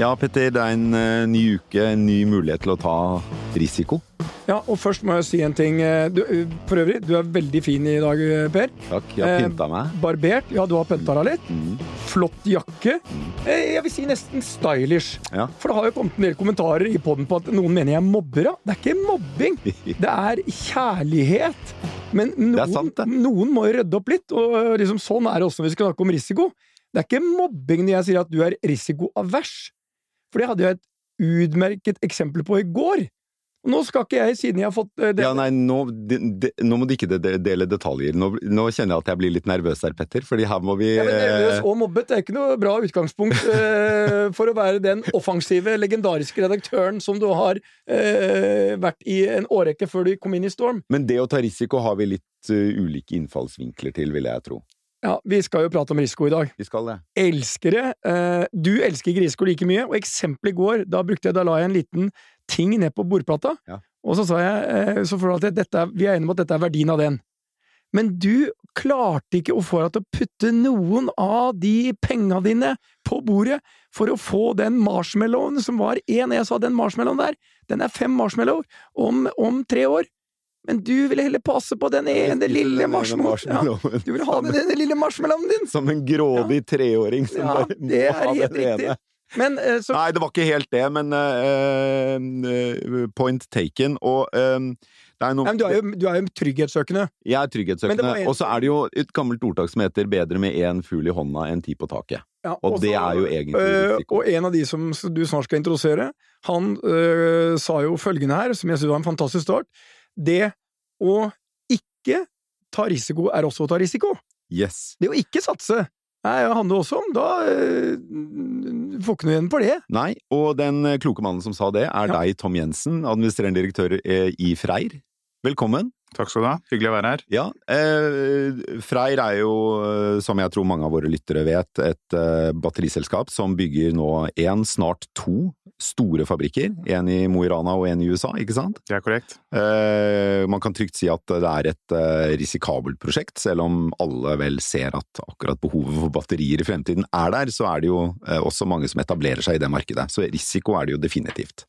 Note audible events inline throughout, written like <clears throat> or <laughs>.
Ja, Petter, det er en uh, ny uke, en ny mulighet til å ta risiko. Ja, og først må jeg si en ting. Du, for øvrig, du er veldig fin i dag, Per. Takk. Jeg har pynta meg. Barbert. Ja, du har pynta deg litt. Mm. Flott jakke. Mm. Jeg vil si nesten stylish. Ja. For det har jo kommet en del kommentarer i poden på at noen mener jeg mobber. Ja. Det er ikke mobbing. <laughs> Det er kjærlighet. Men noen, sant, noen må jo rydde opp litt, og liksom, sånn er det også når vi skal snakke om risiko. Det er ikke mobbing når jeg sier at du er risikoavers. For det hadde jeg et utmerket eksempel på i går. Nå skal ikke jeg, siden jeg har fått uh, det. Ja, nei, nå, de, de, nå, må du ikke dele detaljer. Nå, nå, kjenner jeg at jeg blir litt nervøs her, Petter, fordi her må vi ja, men Nervøs og mobbet det er ikke noe bra utgangspunkt eh, for å være den offensive, legendariske redaktøren som du har eh, vært i en årrekke før du kom inn i Storm. Men det å ta risiko har vi litt ulike innfallsvinkler til, vil jeg tro. Ja, Vi skal jo prate om risiko i dag. Vi skal det. Elsker det. Eh, du elsker ikke risiko like mye, og eksempelet i går, da brukte jeg, da la jeg en liten ting ned på bordplata, ja. og så sa jeg eh, så for at dette, vi er enige om at dette er verdien av den. Men du klarte ikke å få deg til å putte noen av de penga dine på bordet for å få den marshmallowen som var én. Jeg sa den marshmallowen der, den er fem marshmallower om, om tre år. Men du ville heller passe på den ene lille marshmallowen. Ja, du ville ha den ene lille marshmallowen din! Som en grådig treåring som ja, bare må det ha den riktig. ene. Men, uh, så... Nei, det var ikke helt det, men uh, point taken. Og er noe... du, er jo, du, er jo, trygghetssøkende. Jeg er trygghetssøkende. En... Og så er det jo et gammelt ordtak som heter 'bedre med én fugl i hånda enn ti på taket'. Ja, og og det er jo egentlig risiko. Og en av de som du snart skal introdusere, han sa jo følgende her, som jeg synes var en fantastisk start det å ikke ta risiko er også å ta risiko. Yes. Det å ikke satse Nei, det handler også om Da øh, får ikke noe igjen for det. Nei, og den kloke mannen som sa det, er ja. deg, Tom Jensen, administrerende direktør eh, i Freyr. Velkommen. Takk skal du ha. Hyggelig å være her. Ja, eh, Freyr er jo, eh, som jeg tror mange av våre lyttere vet, et eh, batteriselskap som bygger nå én, snart to store fabrikker. En i Mo i Rana og en i USA, ikke sant? Det er korrekt. Eh, man kan trygt si at det er et eh, risikabelt prosjekt, selv om alle vel ser at akkurat behovet for batterier i fremtiden er der, så er det jo eh, også mange som etablerer seg i det markedet. Så risiko er det jo definitivt.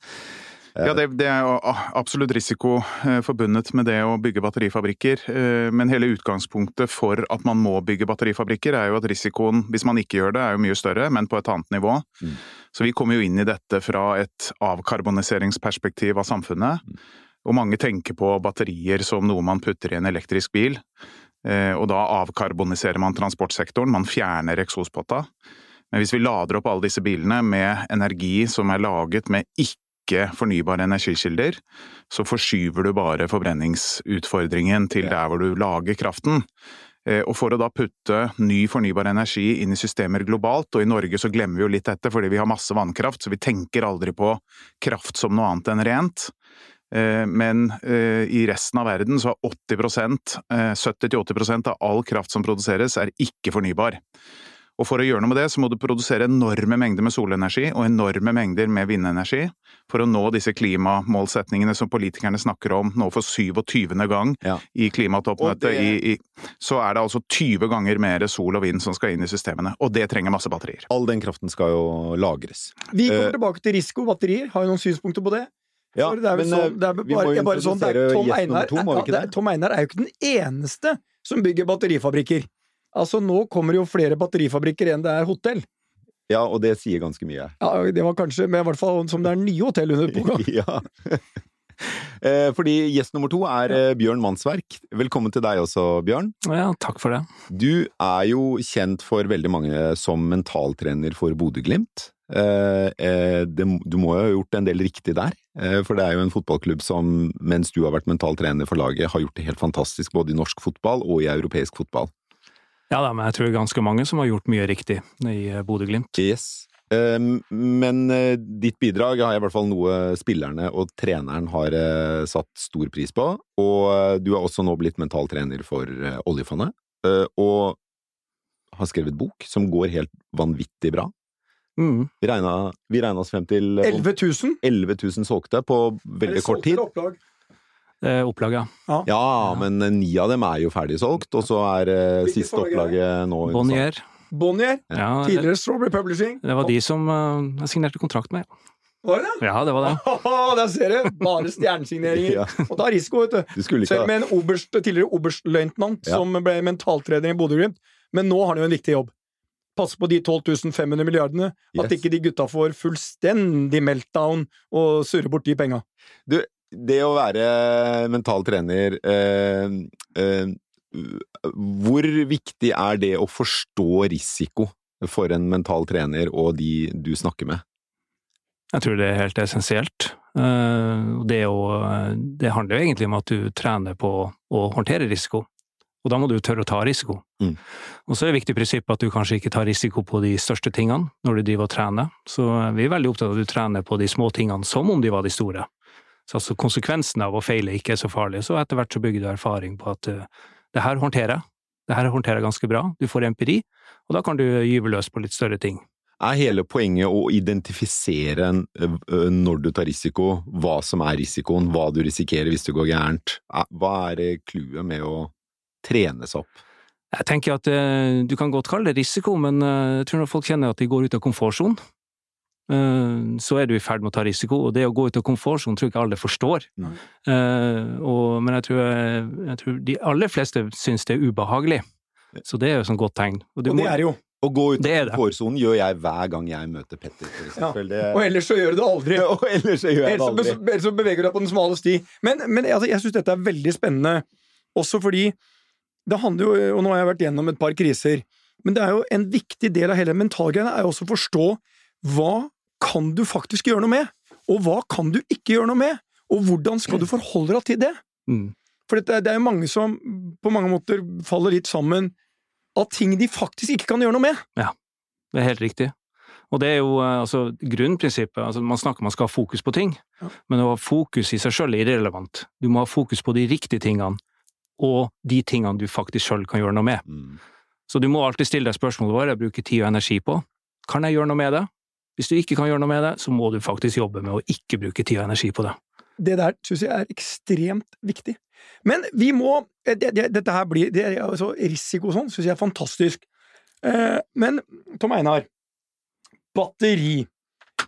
Ja, det, det, er jo absolutt risiko eh, forbundet med det å bygge batterifabrikker. Eh, men hele utgangspunktet for at man må bygge batterifabrikker, er jo at risikoen, hvis man ikke gjør det, er jo mye større, men på et annet nivå. Mm. Så vi kommer jo inn i dette fra et avkarboniseringsperspektiv av samfunnet. Mm. Og mange tenker på batterier som noe man putter i en elektrisk bil. Eh, og da avkarboniserer man transportsektoren, man fjerner eksospotta. Men hvis vi lader opp alle disse bilene med energi som er laget med ikke ikke fornybare energikilder, så forskyver du bare forbrenningsutfordringen til der hvor du lager kraften. Eh, og for å da putte ny fornybar energi inn i systemer globalt, og i Norge så glemmer vi jo litt dette fordi vi har masse vannkraft, så vi tenker aldri på kraft som noe annet enn rent. Eh, men eh, i resten av verden så er 80% 70-80% av all kraft som produseres, er ikke fornybar. Og for å gjøre noe med det, så må du produsere enorme mengder med solenergi og enorme mengder med vindenergi for å nå disse klimamålsetningene som politikerne snakker om nå for 27. gang ja. i klimatoppmøtet. Det... så er det altså 20 ganger mer sol og vind som skal inn i systemene, og det trenger masse batterier. All den kraften skal jo lagres. Vi kommer uh... tilbake til risiko batterier. Har jo noen synspunkter på det? Ja, det er men sånn, det er bare, vi må jo sånn, Tom Einar, to, er, Tom Einar er jo ikke den eneste som bygger batterifabrikker. Altså, nå kommer jo flere batterifabrikker enn det er hotell. Ja, og det sier ganske mye. Ja, det var kanskje, men i hvert fall som det er nye hotell under på gang. <laughs> ja. <laughs> Eh, fordi gjest nummer to er ja. Bjørn Mannsverk. Velkommen til deg også, Bjørn. Ja, takk for det. Du er jo kjent for veldig mange som mentaltrener for Bodø-Glimt. Eh, du må jo ha gjort en del riktig der, for det er jo en fotballklubb som, mens du har vært mentaltrener for laget, har gjort det helt fantastisk både i norsk fotball og i europeisk fotball. Ja da, men jeg tror det er ganske mange som har gjort mye riktig i eh, Bodø-Glimt. Yes. Ehm, men eh, ditt bidrag har i hvert fall noe spillerne og treneren har eh, satt stor pris på. Og du har også nå blitt mentaltrener for oljefondet, og har skrevet bok som går helt vanvittig bra. Mm. Vi, regna, vi regna oss frem til 11 000? 11 000 solgte på veldig kort tid. Opplag? Eh, opplag, ja. ja. Men ni av dem er jo ferdigsolgt, og så er eh, siste opplaget nå Bonnier. Bonnier. Ja, tidligere Strawberry Publishing. Det var de som uh, signerte kontrakt med. Var det det? Ja, det var det. Der ser du! Bare stjernesigneringer. <laughs> ja. Og ta risiko, vet du. du Selv med en oberst, tidligere oberstløytnant ja. som ble mentaltrener i Bodø-Glimt. Men nå har han jo en viktig jobb. Passe på de 12 500 milliardene. Yes. At ikke de gutta får fullstendig meltdown og surre bort de penga. Du, det å være mental trener eh, eh, Hvor viktig er det å forstå risiko for en mental trener og de du snakker med? Jeg tror det er helt essensielt. Eh, det, å, det handler jo egentlig om at du trener på å håndtere risiko. Og da må du tørre å ta risiko. Mm. Og så er det et viktig prinsipp at du kanskje ikke tar risiko på de største tingene når du driver og trener. Så vi er veldig opptatt av at du trener på de små tingene som om de var de store. Så altså konsekvensen av å feile ikke er så farlig. Så etter hvert så bygger du erfaring på at uh, det her håndterer jeg. Det her håndterer jeg ganske bra. Du får empiri, og da kan du gyve løs på litt større ting er hele poenget å identifisere når du tar risiko, hva som er risikoen, hva du risikerer hvis det går gærent. Hva er clouet med å trene seg opp? Jeg tenker at du kan godt kalle det risiko, men jeg tror når folk kjenner at de går ut av komfortsonen, så er du i ferd med å ta risiko. Og det å gå ut av komfortsonen tror jeg ikke alle forstår. Og, men jeg tror, jeg tror, de aller fleste syns det er ubehagelig. Så det er jo et godt tegn. Og, og det er jo. Å gå ut av komfortsonen gjør jeg hver gang jeg møter Petter. Ja. Og ellers så gjør du det aldri. og ellers så gjør jeg det aldri. Ellers så beveger du deg på den smale sti. Men, men altså, jeg syns dette er veldig spennende, også fordi det handler jo Og nå har jeg vært gjennom et par kriser, men det er jo en viktig del av hele mentalgreiene er jo også å forstå hva kan du faktisk gjøre noe med, og hva kan du ikke gjøre noe med, og hvordan skal du forholde deg til det? Mm. For det, det er jo mange som på mange måter faller litt sammen av ting de faktisk ikke kan gjøre noe med. Ja, det er helt riktig. Og det er jo eh, altså, grunnprinsippet. Altså, man snakker man skal ha fokus på ting, ja. men å ha fokus i seg sjøl er irrelevant. Du må ha fokus på de riktige tingene, og de tingene du faktisk sjøl kan gjøre noe med. Mm. Så du må alltid stille deg spørsmålet hva er jeg bruker tid og energi på. Kan jeg gjøre noe med det? Hvis du ikke kan gjøre noe med det, så må du faktisk jobbe med å ikke bruke tid og energi på det. Det der syns jeg er ekstremt viktig. Men vi må eh, det, det, Dette her blir det, altså, Risiko og sånn syns jeg er fantastisk. Eh, men Tom Einar, batteri.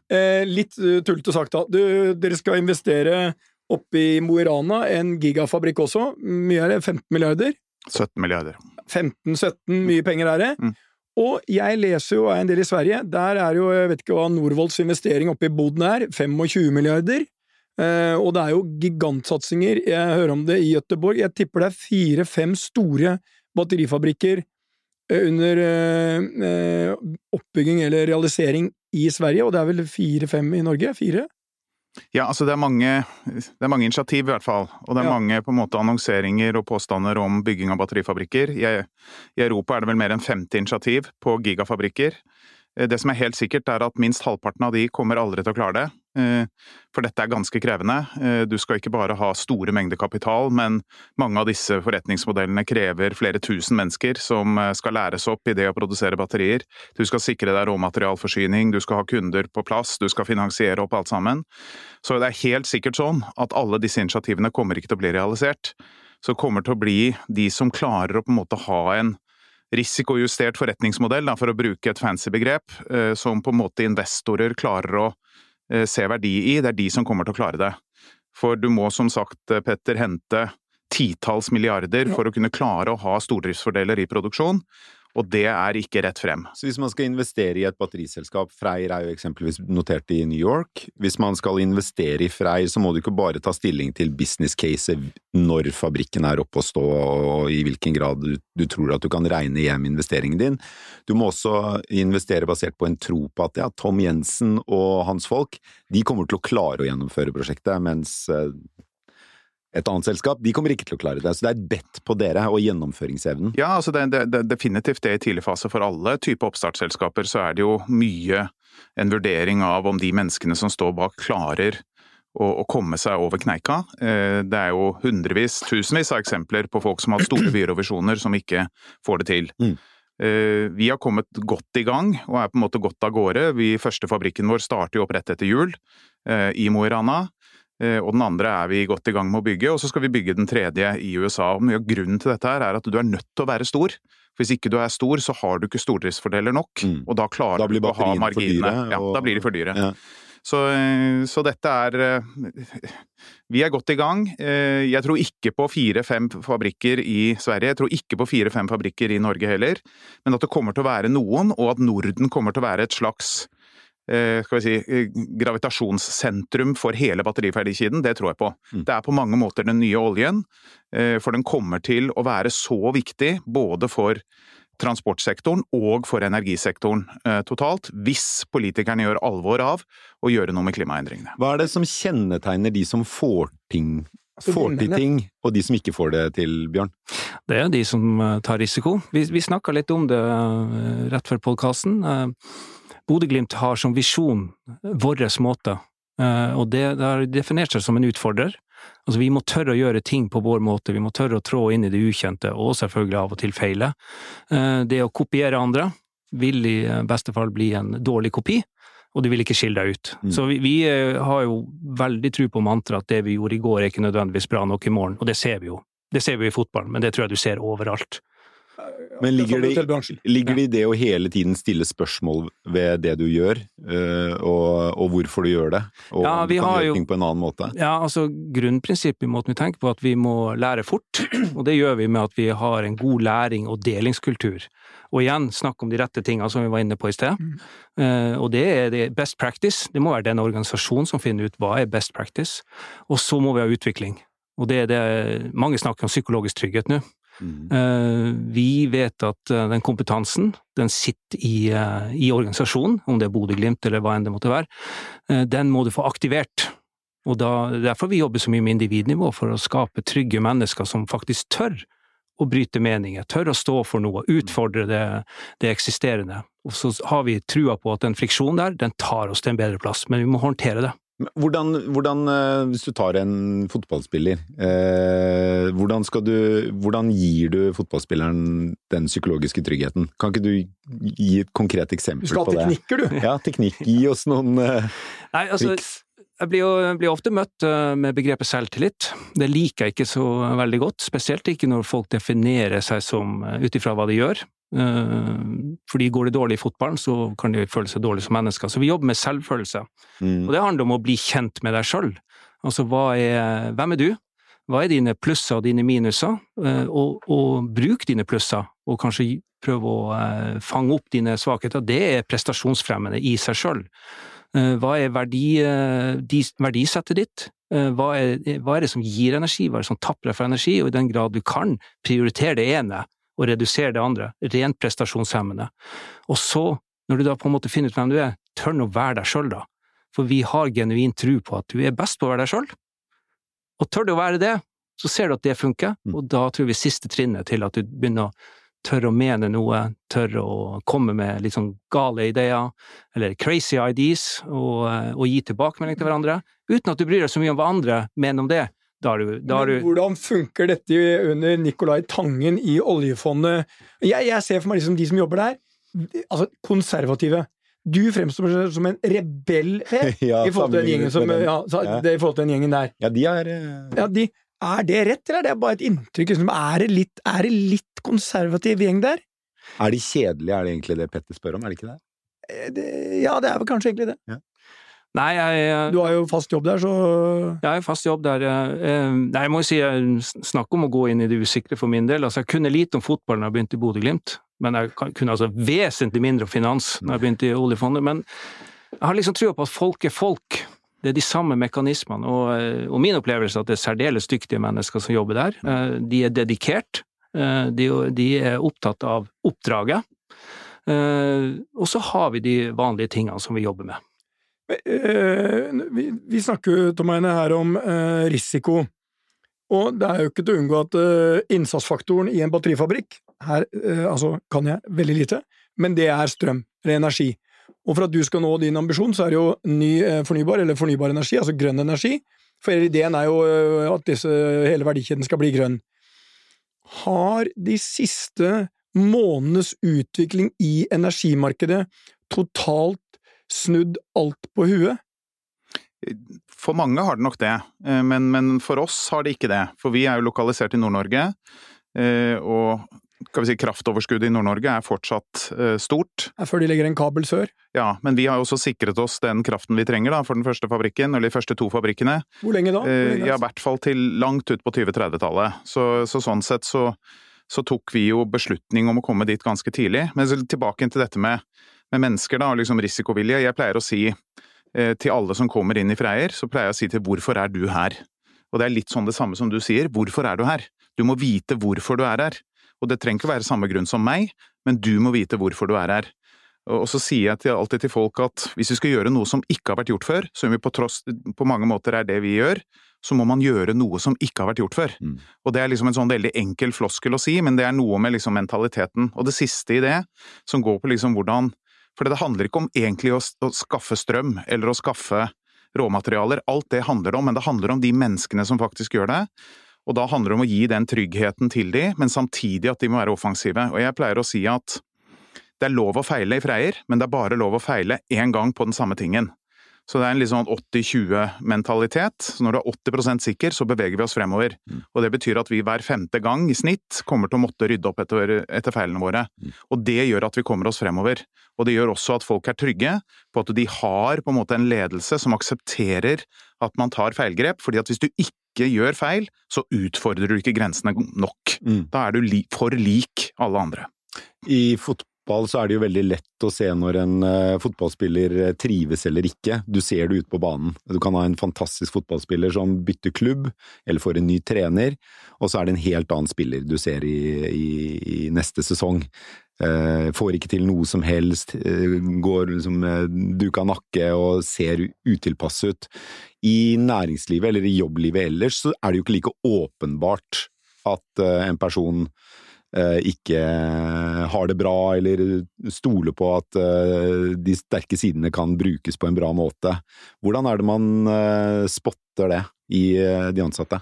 Eh, litt uh, tullete sagt, da. Du, dere skal investere oppe i Mo i Rana, en gigafabrikk også. Mye er det? 15 milliarder? 17 milliarder. 15-17, mye penger er det. Mm. Og jeg leser jo en del i Sverige. Der er jo, jeg vet ikke hva Norvolds investering oppe i Boden er, 25 milliarder. Uh, og det er jo gigantsatsinger. Jeg hører om det i Gøteborg. Jeg tipper det er fire-fem store batterifabrikker uh, under uh, oppbygging eller realisering i Sverige, og det er vel fire-fem i Norge? Fire? Ja, altså det er, mange, det er mange initiativ i hvert fall, og det er ja. mange på en måte annonseringer og påstander om bygging av batterifabrikker. I, I Europa er det vel mer enn 50 initiativ på gigafabrikker. Eh, det som er helt sikkert, er at minst halvparten av de kommer aldri til å klare det. Eh, for dette er ganske krevende. Eh, du skal ikke bare ha store mengder kapital, men mange av disse forretningsmodellene krever flere tusen mennesker som skal læres opp i det å produsere batterier. Du skal sikre deg råmaterialforsyning, du skal ha kunder på plass, du skal finansiere opp alt sammen. Så det er helt sikkert sånn at alle disse initiativene kommer ikke til å bli realisert. Så kommer til å bli de som klarer å på en måte ha en risikojustert forretningsmodell, da, for å bruke et fancy begrep, eh, som på en måte investorer klarer å eh, se verdi i. Det er de som kommer til å klare det. For du må som sagt, eh, Petter, hente titalls milliarder for å kunne klare å ha stordriftsfordeler i produksjon og det er ikke rett frem. Så hvis man skal investere i et batteriselskap, Freyr er jo eksempelvis notert i New York, hvis man skal investere i Freyr, så må du ikke bare ta stilling til business case når fabrikken er oppe og stå, og i hvilken grad du, du, tror at du kan regne hjem investeringen din. Du må også investere basert på en tro på at ja, Tom Jensen og hans folk, de kommer til å klare å gjennomføre prosjektet, mens eh, et annet selskap, de kommer ikke til å klare det. Så det er et bet på dere og gjennomføringsevnen. Ja, altså det, er definitivt det i tidlig fase for alle typer oppstartsselskaper. Så er det jo mye en vurdering av om de menneskene som står bak, klarer å, å komme seg over kneika. Eh, det er jo hundrevis, tusenvis av eksempler på folk som har hatt store byer og visjoner, som ikke får det til. Mm. Eh, vi har kommet godt i gang og er på en måte godt av gårde. Vi, første fabrikken vår starter jo opp rett etter jul eh, i Mo i Rana. Eh, og den andre er vi godt i gang med å bygge, og så skal vi bygge den tredje i USA. Og mye av grunnen til dette her er at du er nødt til å være stor. For hvis ikke du er stor, så har du ikke stordriftsfordeler nok, mm. og da klarer da du å ha marginene. Dyre, og... Ja, da blir de for dyre. Ja. Så, eh, så, dette er eh, Vi er godt i gang. Jeg tror ikke på fire-fem fabrikker i Sverige. Jeg tror ikke på fire-fem fabrikker i Norge heller. Men at det kommer til å være noen, og at Norden kommer til å være et slags skal vi si, eh, gravitasjonssentrum for hele batteriferdikiden, det tror jeg på. Mm. Det er på mange måter den nye oljen, eh, for den kommer til å være så viktig både for transportsektoren og for energisektoren totalt, hvis politikerne gjør alvor av å gjøre noe med klimaendringene. Hva er det som kjennetegner de som får ting får til ting, og de som ikke får det til, Bjørn? Det er de som tar risiko. Vi, vi snakka litt om det rett før podkasten. Bodø-Glimt har som visjon vår måte, eh, og det, det har definert seg som en utfordrer. Altså, vi må tørre å gjøre ting på vår måte, vi må tørre å trå inn i det ukjente, og selvfølgelig av og til feile. Eh, det å kopiere andre vil i beste fall bli en dårlig kopi, og du vil ikke skille deg ut. Mm. Så vi, vi, eh, har jo veldig tro på mantraet at det vi gjorde i går er ikke nødvendigvis bra nok i morgen, og det ser vi jo. Det ser vi i fotballen, men det tror jeg du ser overalt. Men ligger det, ligger det i det å hele tiden stille spørsmål ved det du gjør, eh, og, og hvorfor du gjør det? Og ja, vi kan gjøre ting på en annen måte? Ja, altså Grunnprinsippet i måten vi tenker på, at vi må lære fort. <clears throat> Og det gjør vi med at vi har en god læring og delingskultur. Og igjen, snakk om de rette tingene som vi var inne på i sted. Mm. Uh, og det er det best practice. Det må være den organisasjonen som finner ut hva er best practice. Og så må vi ha utvikling. Og det er det Mange snakker om psykologisk trygghet nå. Mm. Eh, vi vet at eh, den kompetansen, den sitter i, eh, i organisasjonen, om det er Bodø-Glimt eller hva enn det måtte være. Den må du få aktivert. Og da, Derfor vi jobber så mye med individnivå, for å skape trygge mennesker som faktisk tør å bryte meninger, tør å stå for noe, utfordre det, det eksisterende. Og så har vi trua på at den friksjonen der, den tar oss til en bedre plass, men vi må håndtere det. Hvordan, hvordan, eh, hvis du tar en fotballspiller, eh, hvordan, du, hvordan, gir du fotballspilleren den psykologiske tryggheten? Kan ikke du gi et konkret eksempel på det? Du skal ha teknikker, du! Ja, teknikk. Gi oss noen eh, Nei, altså, triks. Jeg blir jo blir ofte møtt eh, med begrepet selvtillit. Det liker jeg ikke så veldig godt, spesielt ikke når folk definerer seg som eh, ut ifra hva de gjør. Eh, fordi går det dårlig i fotballen, så kan de føle seg dårlig som mennesker. Så vi jobber med selvfølelse. Mm. Og det handler om å bli kjent med deg sjøl. Altså, er, hvem er du? Hva er dine plusser og dine minuser? Eh, og, og bruk dine plusser, og kanskje prøve å eh, fange opp dine svakheter. Det er prestasjonsfremmende i seg sjøl. Hva er verdi, verdisettet ditt? Hva er, hva er, det som gir energi, hva er det som tapper deg for energi? Og i den grad du kan, prioritere det ene, og redusere det andre. Rent prestasjonshemmende. Og så, når du da på en måte finner ut hvem du er, tør å være deg sjøl, da. For vi har genuin tro på at du er best på å være deg sjøl. Og tør du å være det, så ser du at det funker, mm. og da tror vi siste trinnet til at du begynner å tørre å mene noe, tørre å komme med litt sånn gale ideer, eller crazy ideas, og, og gi tilbakemelding til hverandre, uten at du bryr deg så mye om hva andre mener om det, da er du, da er du... Hvordan funker dette under Nicolai Tangen i oljefondet? Jeg, jeg ser for meg liksom de som jobber der, altså konservative. Du fremstår som en rebell <laughs> ja, i, forhold som, ja, i forhold til den gjengen der. Ja, de er uh... ja, de, Er det rett, eller er det bare et inntrykk? Liksom, er, det litt, er det litt konservativ gjeng der? Er de kjedelige, er det egentlig det Petter spør om, er det ikke det? Eh, det ja, det er vel kanskje egentlig det. Ja. Nei, jeg Du har jo fast jobb der, så Jeg har fast jobb der. Nei, jeg må jo si snakk om å gå inn i det usikre for min del. Altså, jeg kunne lite om fotball da jeg begynte i Bodø-Glimt, men jeg kunne altså vesentlig mindre om finans da jeg begynte i oljefondet. Men jeg har liksom trua på at folk er folk. Det er de samme mekanismene, og, og min opplevelse er at det er særdeles dyktige mennesker som jobber der. Eh, de er dedikert, eh, de, de er opptatt av oppdraget. Eh, og så har vi de vanlige tingene som vi jobber med. Eh, vi, vi snakker Tom Eine, her om eh, risiko, og det er jo ikke til å unngå at eh, innsatsfaktoren i en batterifabrikk her altså kan jeg veldig lite, men det er strøm, eller energi. Og for at du skal nå din ambisjon, så er det jo ny fornybar, eller fornybar energi, altså grønn energi. For ideen er jo at disse, hele verdikjeden skal bli grønn. Har de siste månedenes utvikling i energimarkedet totalt snudd alt på huet? For mange har det nok det, men, men, for oss har det ikke det. For vi er jo lokalisert i Nord-Norge, og skal vi si, kraftoverskuddet i Nord-Norge er fortsatt uh, er Før de legger en kabel sør? Ja, men vi har jo også sikret oss den kraften vi trenger da, for den første fabrikken, eller de første to fabrikkene. Hvor lenge da? Hvor lenge, altså? ja, I hvert fall til langt ut på 2030-tallet. Så, så, sånn sett så, så, tok vi jo beslutning om å komme dit ganske tidlig. Men tilbake til dette med, med mennesker da, og liksom risikovilje. Jeg pleier å si uh, til alle som kommer inn i Freyr, så pleier jeg å si til hvorfor er du her? Og det er litt sånn det samme som du sier, hvorfor er du her? Du må vite hvorfor du er her. Og det trenger ikke være samme grunn som meg, men du må vite hvorfor du er her. Og så sier jeg til, alltid til folk at hvis vi skal gjøre noe som ikke har vært gjort før, som vi på, tross, på mange måter er det vi gjør, så må man gjøre noe som ikke har vært gjort før. Mm. Og det er liksom en sånn veldig enkel floskel å si, men det er noe med liksom mentaliteten. Og det siste i det, som går på liksom hvordan For det handler ikke om egentlig å, å skaffe strøm, eller å skaffe råmaterialer. Alt det handler om, men det handler om de menneskene som faktisk gjør det. Og da handler det om å gi den tryggheten til de, men samtidig at de må være offensive. Og jeg pleier å si at det er lov å feile i Freyr, men det er bare lov å feile én gang på den samme tingen. Så det er en litt sånn 80-20-mentalitet. Så når du er 80% sikker, så beveger vi oss fremover. Mm. Og det betyr at vi hver femte gang i snitt kommer til å måtte rydde opp etter, etter feilene våre. Mm. Og det gjør at vi kommer oss fremover. Og det gjør også at folk er trygge på at de har på en måte en ledelse som aksepterer at man tar feilgrep. fordi at hvis du ikke gjør feil, så utfordrer du ikke grensene nok. Mm. Da er du li for lik alle andre. I fotball så er det jo veldig lett å se når en uh, fotballspiller eh, trives eller ikke. Du ser det ute på banen. Du kan ha en fantastisk fotballspiller som bytter klubb, eller får en ny trener, og så er det en helt annen spiller du ser i, i, i neste sesong. Uh, får ikke til noe som helst, uh, går liksom med duka nakke og ser utilpass ut i næringslivet eller i jobblivet ellers, så er det jo ikke like åpenbart at en person ikke har det bra, eller stoler på at uh, de sterke sidene kan brukes på en bra måte. Hvordan er det man spotter det i de ansatte?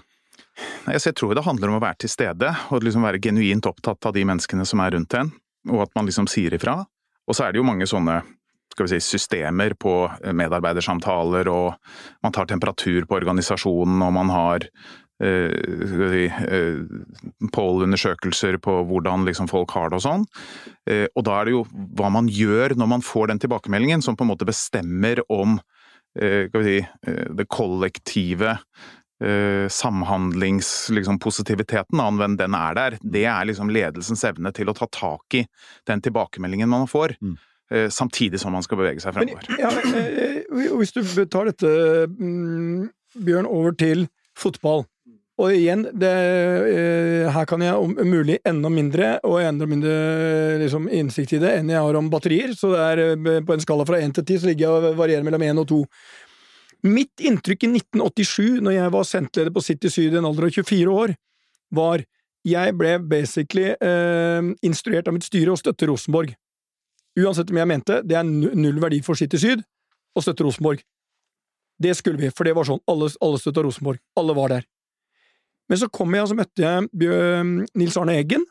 Jeg tror det handler om å være til stede, og liksom være genuint opptatt av de menneskene som er rundt en, og at man liksom sier ifra. Og så er det jo mange sånne skal vi si, systemer på eh, medarbeidersamtaler, og man tar temperatur på organisasjonen, og man har eh, si, eh, pollundersøkelser på hvordan liksom folk har det og sånn. Eh, og da er det jo hva man gjør når man får den tilbakemeldingen, som på en måte bestemmer om eh, vi si, eh, det kollektive samhandlingspositiviteten, liksom, anvendt den er der. Det er liksom ledelsens evne til å ta tak i den tilbakemeldingen man får. Mm. Eh, samtidig som man skal bevege seg fremover. Men, ja, men, eh, hvis du tar dette, mm, Bjørn, over til fotball. Og igjen, det, her kan jeg om mulig enda mindre, og enda mindre liksom, innsikt i det, enn jeg har om batterier. Så det er på en skala fra én til ti så ligger jeg og varierer mellom én og to. Mitt inntrykk i 1987, når jeg var sentleder på City Syd i en alder av 24 år, var jeg ble basically eh, instruert av mitt styre å støtte Rosenborg. Uansett om jeg mente det er null verdi for City Syd å støtte Rosenborg. Det skulle vi, for det var sånn. Alle, alle støtta Rosenborg. Alle var der. Men så kom jeg, og så møtte jeg Nils Arne Eggen,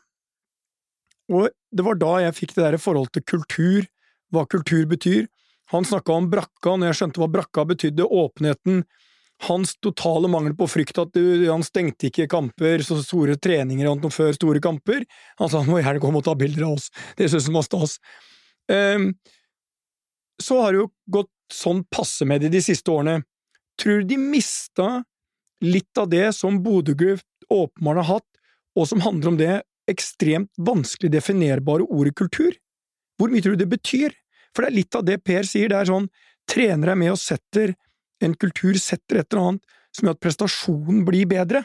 og det var da jeg fikk det der forholdet til kultur, hva kultur betyr. Han snakka om brakka, når jeg skjønte hva brakka betydde, åpenheten, hans totale mangel på frykt, at han stengte ikke kamper, så store treninger før store kamper. Han sa han må gjerne komme og ta bilder av oss, det syntes han var stas. Um, så har det jo gått sånn passe med det de siste årene. Tror du de mista litt av det som Bodø-Glimt åpenbart har hatt, og som handler om det ekstremt vanskelig definerbare ordet kultur? Hvor mye tror du det betyr? For det er litt av det Per sier, det er sånn trenere er med og setter en kultur, setter et eller annet som gjør at prestasjonen blir bedre.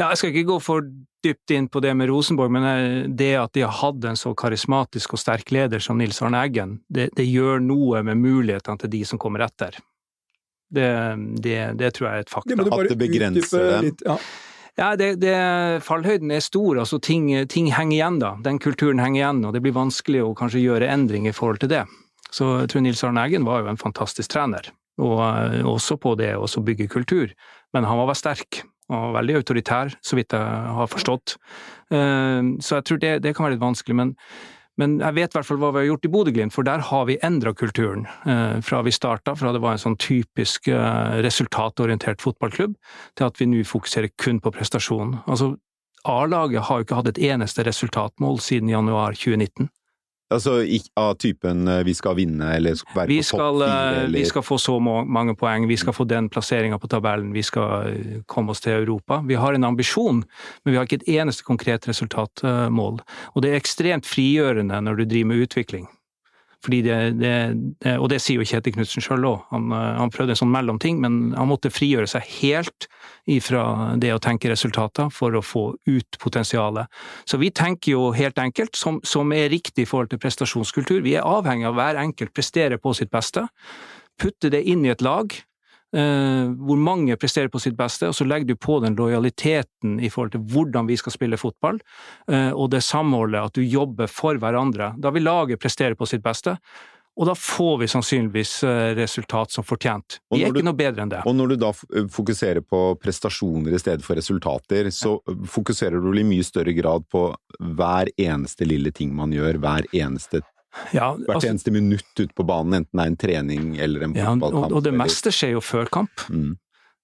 Ja, jeg skal ikke gå for dypt inn på det med Rosenborg, men eh, det at de har hatt en så karismatisk og sterk leder som Nils Arne Eggen, det, det gjør noe med mulighetene til de som kommer etter. Det, det, det tror jeg er et faktum. At det begrenser dem? Ja. Ja, det, det, fallhøyden er stor, altså ting, ting, henger igjen da. Den kulturen henger igjen, og det blir vanskelig å kanskje gjøre endring i forhold til det. Så jeg tror Nils Arne Eggen var jo en fantastisk trener, og eh, også på det å bygge kultur. Men han var sterk, og veldig autoritær, så vidt jeg har forstått. Eh, så jeg tror det, det kan være litt vanskelig. Men, Men jeg vet i hvert fall hva vi har gjort i Bodø-Glimt, for der har vi endra kulturen. Eh, fra vi starta, fra det var en sånn typisk eh, resultatorientert fotballklubb, til at vi nå fokuserer kun på prestasjon. Altså, A-laget har jo ikke hatt et eneste resultatmål siden januar 2019. Altså av typen eh, vi skal vinne eller være vi på skal, topp fire? eh, Eller... Vi skal få så mange poeng, vi skal få den plasseringa på tabellen, vi skal eh, komme oss til Europa. Vi har en ambisjon, men vi har ikke et eneste konkret resultatmål. Og det er ekstremt frigjørende når du driver med utvikling. Det, det, og det sier jo Kjetil Knutsen sjøl òg. Han, eh, han prøvde en sånn mellomting, men han måtte frigjøre seg helt ifra det å tenke resultater for å få ut potensialet. Så vi tenker jo helt enkelt, som, som er riktig i forhold til prestasjonskultur, vi er avhengig av hver enkelt presterer på sitt beste. Putte det inn i et lag, hvor mange presterer på sitt beste, og så legger du på den lojaliteten i forhold til hvordan vi skal spille fotball, eh, og det samholdet, at du jobber for hverandre. Da vil laget prestere på sitt beste, og da får vi sannsynligvis eh, resultat som fortjent. Vi er ikke noe bedre enn det. Og når du da fokuserer på prestasjoner i stedet for resultater, så fokuserer du vel i mye større grad på hver eneste lille ting man gjør, hver eneste, Ja, hvert altså, eneste minutt ute på banen, enten det er en trening eller en ja, fotballkamp. og, og det eller- meste skjer jo før kamp. Mm.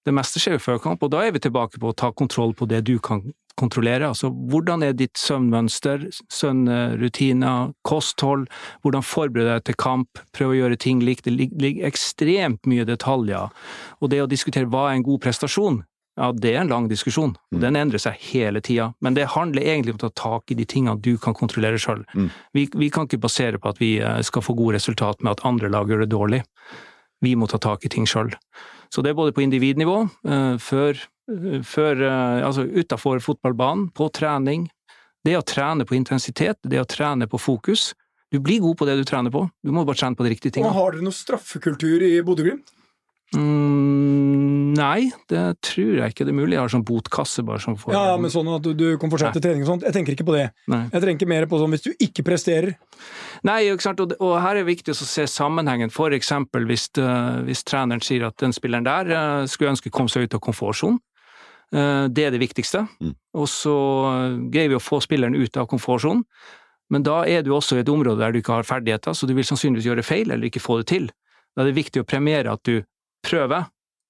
Det meste skjer jo før kamp, og da er vi tilbake på å ta kontroll på det du kan kontrollere. Altså, hvordan er ditt søvnmønster, søvnrutiner, kosthold, hvordan forbereder deg til kamp, prøv å gjøre ting likt. Det ligger ekstremt mye detaljer. Og det å diskutere hva er en god prestasjon, ja, det er en lang diskusjon. Mm. og Den endrer seg hele tida. Men det handler egentlig om å ta tak i de tingene du kan kontrollere sjøl. Mm. Vi, vi kan ikke basere på at vi eh, skal få gode resultat med at andre lag gjør det dårlig. Vi må ta tak i ting sjøl. Så det er både på individnivå, eh, før, eh, før altså utafor fotballbanen, på trening. Det å trene på intensitet, det å trene på fokus. Du blir god på det du trener på, du må bare trene på de riktige tingene. Og har dere noe straffekultur i Bodø-Glimt? Mm, nei, det tror jeg ikke det er mulig. Jeg har sånn botkasse bare som får Ja, ja, men sånn at du, du kan fortsette trening og sånt. Jeg tenker ikke på det. Nei. Jeg tenker mer på sånn hvis du ikke presterer. Nei, ikke sant? Og, og her er det viktig å se sammenhengen. For eksempel hvis, uh, hvis treneren sier at den spilleren der uh, skulle ønske kom seg ut av komfortsonen. Uh, det er det viktigste. Mm. Og så greier vi å få spilleren ut av komfortsonen. Men da er du også i et område der du ikke har ferdigheter, så du vil sannsynligvis gjøre feil eller ikke få det til. Da er det viktig å premiere at du prøver,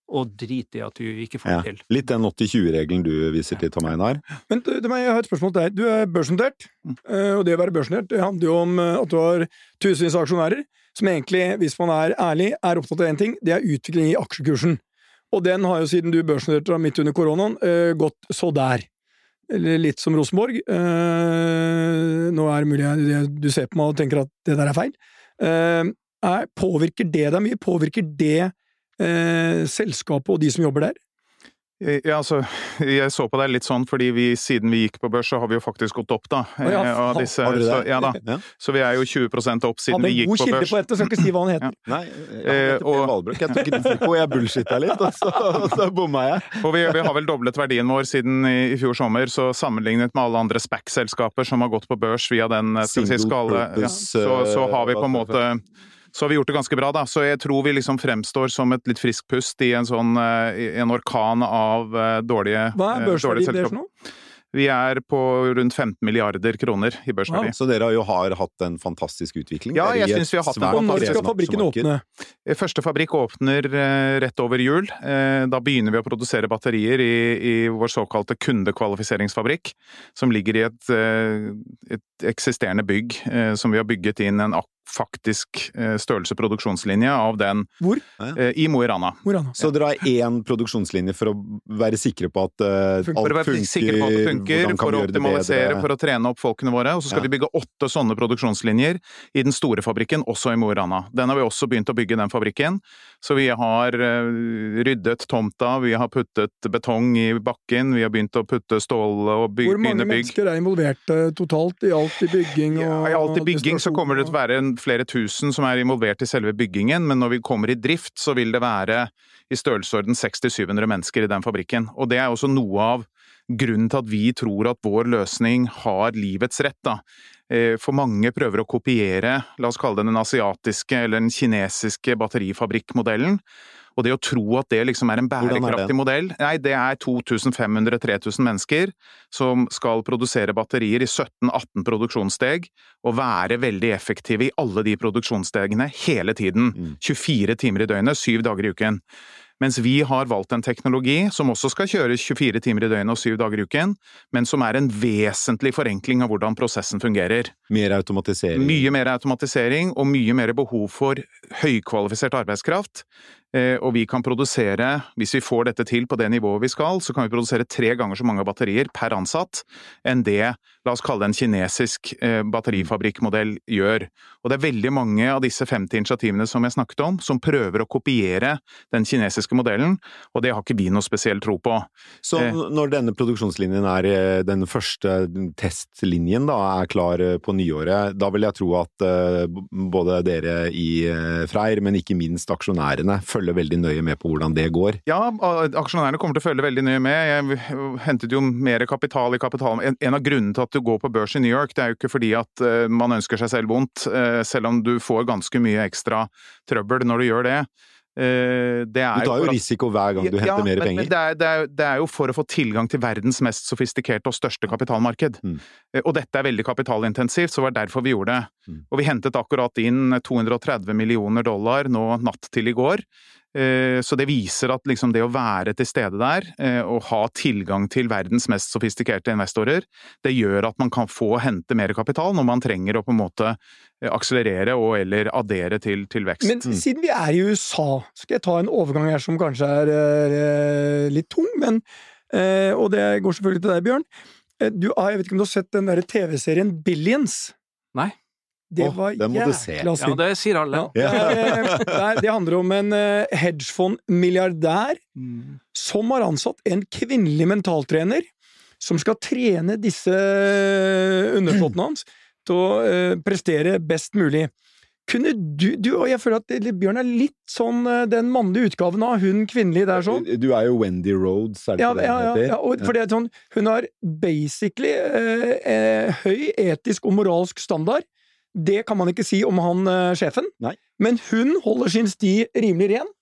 og drite i at du ikke får Ja. det til. Litt den 80-20-regelen du viser til, Tom Einar. Men du, jeg har et spørsmål til deg. Du er børsnotert, eh, og det å være børsnotert det handler jo om eh, at du har tusenvis av aksjonærer, som egentlig, hvis man er ærlig, er opptatt av én ting, det er utvikling i aksjekursen. Og den har jo siden du børsnoterte midt under koronaen, eh, gått så der. Eller litt som Rosenborg. Eh, nå er det mulig jeg, du ser på meg og tenker at det der er feil. Eh, er, påvirker det deg mye? Påvirker det eh, selskapet og de som jobber der? Ja, altså, jeg så på deg litt sånn, fordi vi, siden vi gikk på børs, så har vi jo faktisk gått opp, da. Ja, eh, av disse, Har så, det? ja da. Ja. Så vi er jo 20% opp siden Hadde vi en gikk god på kilde børs. på dette, skal ikke si hva han heter. Nei, jeg Eh, og-. Jeg tok risiko, jeg bullshitta litt, og så, så bomma jeg. Og vi, vi har vel doblet verdien vår siden i, i fjor sommer, så sammenlignet med alle andre SPAC-selskaper som har gått på børs via den eh, skal vi si, skala, ja, så, så har vi eh, på en måte så har vi gjort det ganske bra, da. Så jeg tror vi liksom fremstår som et litt friskt pust i en sånn eh, i en orkan av eh, dårlige, Hva er børsverdien deres nå? Vi er på rundt 15 milliarder kroner i børsverdi. Så dere har jo har hatt en fantastisk utvikling. Ja, jeg syns synes vi har hatt en fantastisk når skal fabrikken åpne? Første fabrikk åpner eh, rett over jul. Eh, Da begynner vi å produsere batterier i, i vår såkalte kundekvalifiseringsfabrikk, som ligger i et, et eksisterende bygg som vi har bygget inn en ak- faktisk eh, størrelse produksjonslinje av den Hvor? eh, i Mo i Rana. Er? Så dere har én produksjonslinje for å være sikre på at eh, Funker. alt For å være funker, sikre på at det funker, for å optimalisere, for å trene opp folkene våre. Og så skal Ja. vi bygge åtte sånne produksjonslinjer i den store fabrikken, også i Mo i Rana. Den har vi også begynt å bygge, den fabrikken. Så vi har ryddet tomta, vi har puttet betong i bakken, vi har begynt å putte stål og by, Hvor mange mennesker er involvert totalt i alt i bygging og Ja, I alt i bygging så kommer det til å være en flere tusen som er involvert i selve byggingen, men når vi kommer i drift så vil det være i størrelsesorden 600-700 mennesker i den fabrikken. Og det er også noe av grunnen til at vi tror at vår løsning har livets rett. da. Eh, For mange prøver å kopiere, la oss kalle det den asiatiske eller den kinesiske batterifabrikkmodellen. Og det å tro at det liksom er en bærekraftig modell Nei, det er 2500-3000 mennesker som skal produsere batterier i 17-18 produksjonssteg, og være veldig effektive i alle de produksjonsstegene hele tiden. 24 mm. timer i døgnet, syv dager i uken. Mens vi har valgt en teknologi som også skal kjøres 24 timer i døgnet og syv dager i uken, men som er en vesentlig forenkling av hvordan prosessen fungerer. Mer automatisering? Mye mer automatisering, og mye mer behov for høykvalifisert arbeidskraft. Eh, og vi kan produsere, hvis vi får dette til på det nivået vi skal, så kan vi produsere tre ganger så mange batterier per ansatt enn det la oss kalle det en kinesisk eh, batterifabrikkmodell gjør. Og det er veldig mange av disse 50 initiativene som jeg snakket om, som prøver å kopiere den kinesiske modellen, og det har ikke vi noe spesiell tro på. Så eh, når denne produksjonslinjen er den første testlinjen da, er klar på nyåret, da vil jeg tro at både dere i Freyr, men ikke minst aksjonærene, følger veldig nøye med på hvordan det går? Ja, aksjonærene kommer til å følge veldig nøye med. Jeg hentet jo mer kapital i kapital. En av grunnene til at du gå på børs i New York, det er jo ikke fordi at eh, man ønsker seg selv vondt, eh, selv om du får ganske mye ekstra trøbbel når du gjør det. Eh, du tar jo at, risiko hver gang du henter ja, mer penger. Men det er, det, er, det er, jo for å få tilgang til verdens mest sofistikerte og største kapitalmarked. Mm. Og dette er veldig kapitalintensivt, så det var derfor vi gjorde det. Mm. Og vi hentet akkurat inn 230 millioner dollar nå natt til i går. Eh, så det viser at liksom det å være til stede der eh, og ha tilgang til verdens mest sofistikerte investorer, det gjør at man kan få hente mer kapital når man trenger å på en måte eh, akselerere og eller addere til, til vekst. Men mm. siden vi er i USA, skal jeg ta en overgang her som kanskje er litt tung, men Og det går selvfølgelig til deg, Bjørn. Du, jeg vet ikke om du har sett den derre TV-serien Billions? Nei. Det oh, var jækla synd. Ja, det sier alle. Ja. Ja. det, handler om en hedgefond-milliardær mm. som har ansatt en kvinnelig mentaltrener som skal trene disse eh, undersåttene hans til å prestere best mulig. Kunne du, du, og jeg føler at Bjørn er litt sånn den mannlige utgaven av hun kvinnelige der sånn. Du er jo Wendy Rhodes, er det ja, det ja, ja, og for det er sånn, Hun har basically uh, høy etisk og moralsk standard, det kan man ikke si om han uh, sjefen, Nei. men hun holder sin sti rimelig ren.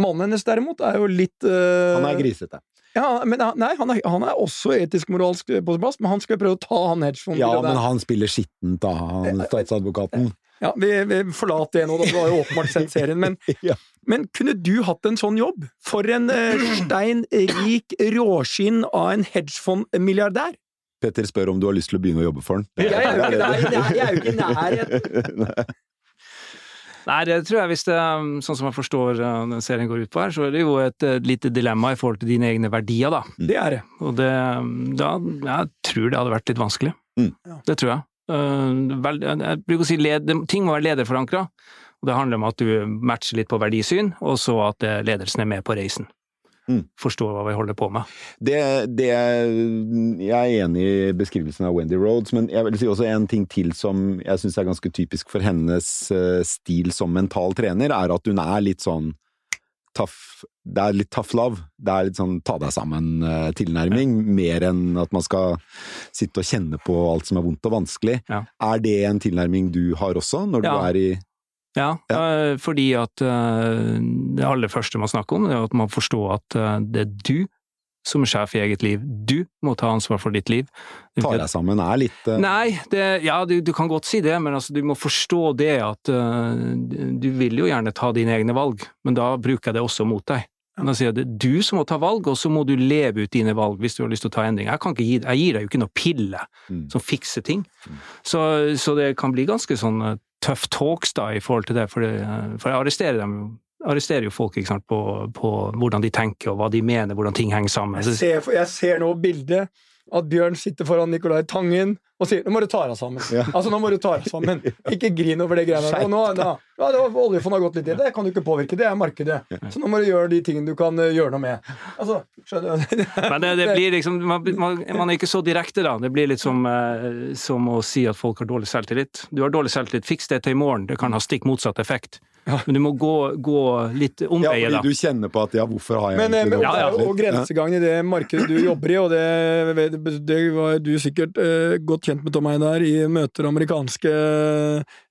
Mannen hennes derimot er jo litt uh, Han er grisete. Ja, men Nei, han er, han er også etisk-moralsk på sin plass, men han skal prøve å ta han hedgefond. Ja, men han spiller skittent, da, han statsadvokaten. Ja, vi, vi forlater det nå, da. Du har jo åpenbart sett serien. Men, <laughs> ja. men, kunne du hatt en sånn jobb? For en uh, stein rik råskinn av en hedgefondmilliardær! Petter spør om du har lyst til å begynne å jobbe for han. Jeg er jo ikke i nærheten! <laughs> Nei, det tror jeg hvis det sånn som jeg forstår uh, den serien går ut på her, så er det jo et, et lite dilemma i forhold til dine egne verdier, da. Mm. Det er det. Og det, da, jeg tror det hadde vært litt vanskelig. Mm. Det tror jeg. Uh, jeg bruker å si led, ting må være lederforankra. Det handler om at du matcher litt på verdisyn, og så at ledelsen er med på reisen mm. forstår hva vi holder på med. Det, det, jeg er enig i beskrivelsen av Wendy Rhodes, men jeg vil si også en ting til som jeg syns er ganske typisk for hennes eh, stil som mental trener, er at hun er litt sånn tough Det er litt tough love. Det er litt sånn ta deg sammen-tilnærming, ja. mer enn at man skal sitte og kjenne på alt som er vondt og vanskelig. Ja. Er det en tilnærming du har også, når ja. du er i ja, ja. Uh, fordi at uh, det aller første man snakker om, er at man forstår at uh, det er du som er sjef i eget liv. Du må ta ansvar for ditt liv. Ta deg sammen er litt Nei, det, ja, du, du, kan godt si det, men altså, du må forstå det at du vil jo gjerne ta dine egne valg, men da bruker jeg det også mot deg. Men da sier jeg det er du som må ta valg, og så må du leve ut dine valg hvis du har lyst til å ta endring. Jeg, gi, jeg gir deg jo ikke noe pille mm. som fikser ting. Mm. Så, så, det kan bli ganske sånn tough talks da, i forhold til det, for, det, for jeg arresterer dem arresterer jo folk sant, på, på, hvordan de tenker og hva de mener, hvordan ting henger sammen. Jeg ser, jeg ser nå bildet at Bjørn sitter foran Nicolai Tangen og sier 'nå må du ta deg sammen'. Ja. Altså, nå må du ta deg sammen. <laughs> Ikke grin over det greiene der. Nå, da, ja, Oljefondet har gått litt i det, kan du ikke påvirke. Det er markedet. Så nå må du gjøre de tingene du kan uh, gjøre noe med. Altså, skjønner du? <laughs> Men det, det, blir liksom man, man, er ikke så direkte, da. Det blir litt som, uh, som å si at folk har dårlig selvtillit. Du har dårlig selvtillit, fiks det til i morgen. Det kan ha stikk motsatt effekt. Ja. Men du må gå, gå litt omveier, da. Ja, fordi du kjenner på at ja, hvorfor har jeg men, egentlig men, ja, ja. Og grensegangen i det markedet du jobber i, og det, det var du sikkert eh, godt kjent med, Tom Einar, i møter amerikanske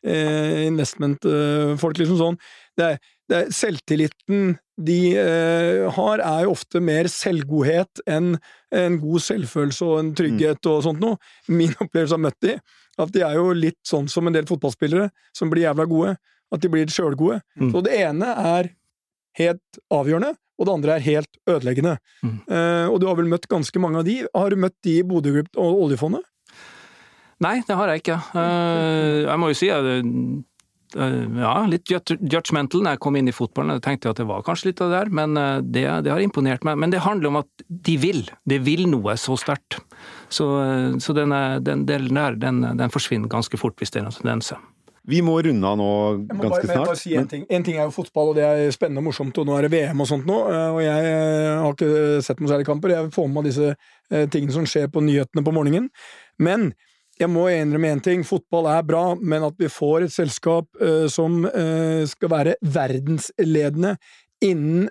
eh, investmentfolk, liksom sånn. Det, det, selvtilliten de eh, har, er jo ofte mer selvgodhet enn en god selvfølelse og en trygghet og sånt noe. Min opplevelse har møtt de, at de er jo litt sånn som en del fotballspillere, som blir jævla gode. At de blir sjølgode. Mm. Så det ene er helt avgjørende, og det andre er helt ødeleggende. Mm. Uh, og du har vel møtt ganske mange av de. Har du møtt de i Bodø Group og oljefondet? Nei, det har jeg ikke. Uh, jeg må jo si at Eh, ja, litt judgmental når jeg kom inn i fotballen. Jeg tenkte at det var kanskje litt av det der, men det, det, har imponert meg. Men det handler om at de vil. De vil noe så sterkt. Så, så den, den, den, den, forsvinner ganske fort hvis det er en tendenser. Vi må runde av nå ganske bare, snart. Bare si en, ting. en ting er jo fotball, og det er spennende og morsomt, og nå er det VM og sånt nå. Og jeg har ikke sett noen særlige kamper. Jeg får med meg disse tingene som skjer på nyhetene på morgenen. Men jeg må innrømme én ting, fotball er bra, men at vi får et selskap uh, som uh, skal være verdensledende innen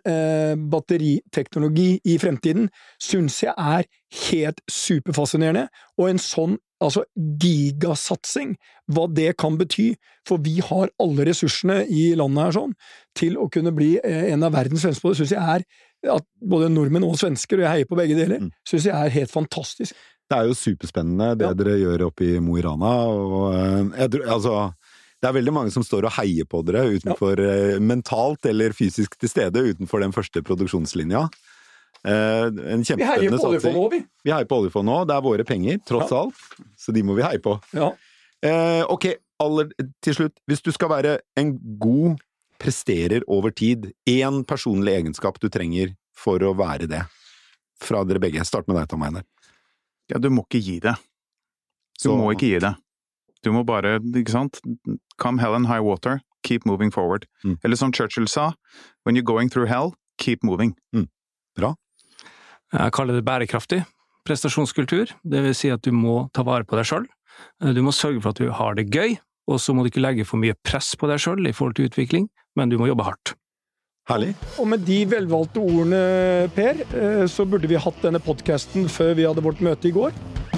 batteriteknologi i fremtiden, syns jeg er helt superfascinerende. Og en sånn altså gigasatsing, hva det kan bety, for vi har alle ressursene i landet her sånn, til å kunne bli en av verdens fremste på det, syns jeg er at både nordmenn og svensker, og jeg heier på begge deler, mm. syns jeg er helt fantastisk. Det er jo superspennende det ja. dere gjør oppe i Mo i Rana. Og, eh, jeg, altså, det er veldig mange som står og heier på dere utenfor ja. Eh, mentalt eller fysisk til stede utenfor den første produksjonslinja. Eh, en vi heier på oljefondet òg, vi. Vi heier på oljefondet òg. Det er våre penger, tross ja. alt. Så de må vi heie på. Ja. Eh, ok, aller, til slutt. Hvis du skal være en god presterer over tid, én personlig egenskap du trenger for å være det, fra dere begge. Start med deg, Tom Einer. Ja, du må ikke gi det. Du Så... må ikke gi det. Du må bare, ikke sant, come hell and high water, keep moving forward. Mm. Eller som Churchill sa, when you're going through hell, keep moving. Mm. Bra. Jeg kaller det bærekraftig prestasjonskultur, det vil si at du må ta vare på deg sjøl. Du må sørge for at du har det gøy, og så må du ikke legge for mye press på deg sjøl i forhold til utvikling, men du må jobbe hardt. Herlig. Og med de velvalgte ordene, Per, eh, så burde vi hatt denne podkasten før vi hadde vårt møte i går.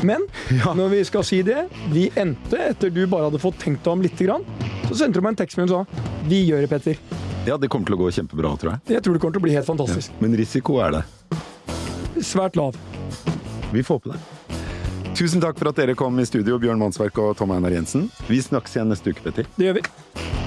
Men <laughs> ja. når vi skal si det, vi endte etter du bare hadde fått tenkt deg om lite grann. Så sendte du meg en tekstmelding og sa 'Vi gjør det, Petter'. Ja, det kommer til å gå kjempebra, tror jeg. Jeg tror det kommer til å bli helt fantastisk. Ja. Men risiko er det? Svært lav. Vi får på det. Tusen takk for at dere kom i studio, Bjørn Mannsverk og Tom Einar Jensen. Vi snakkes igjen neste uke, Petter. Det gjør vi.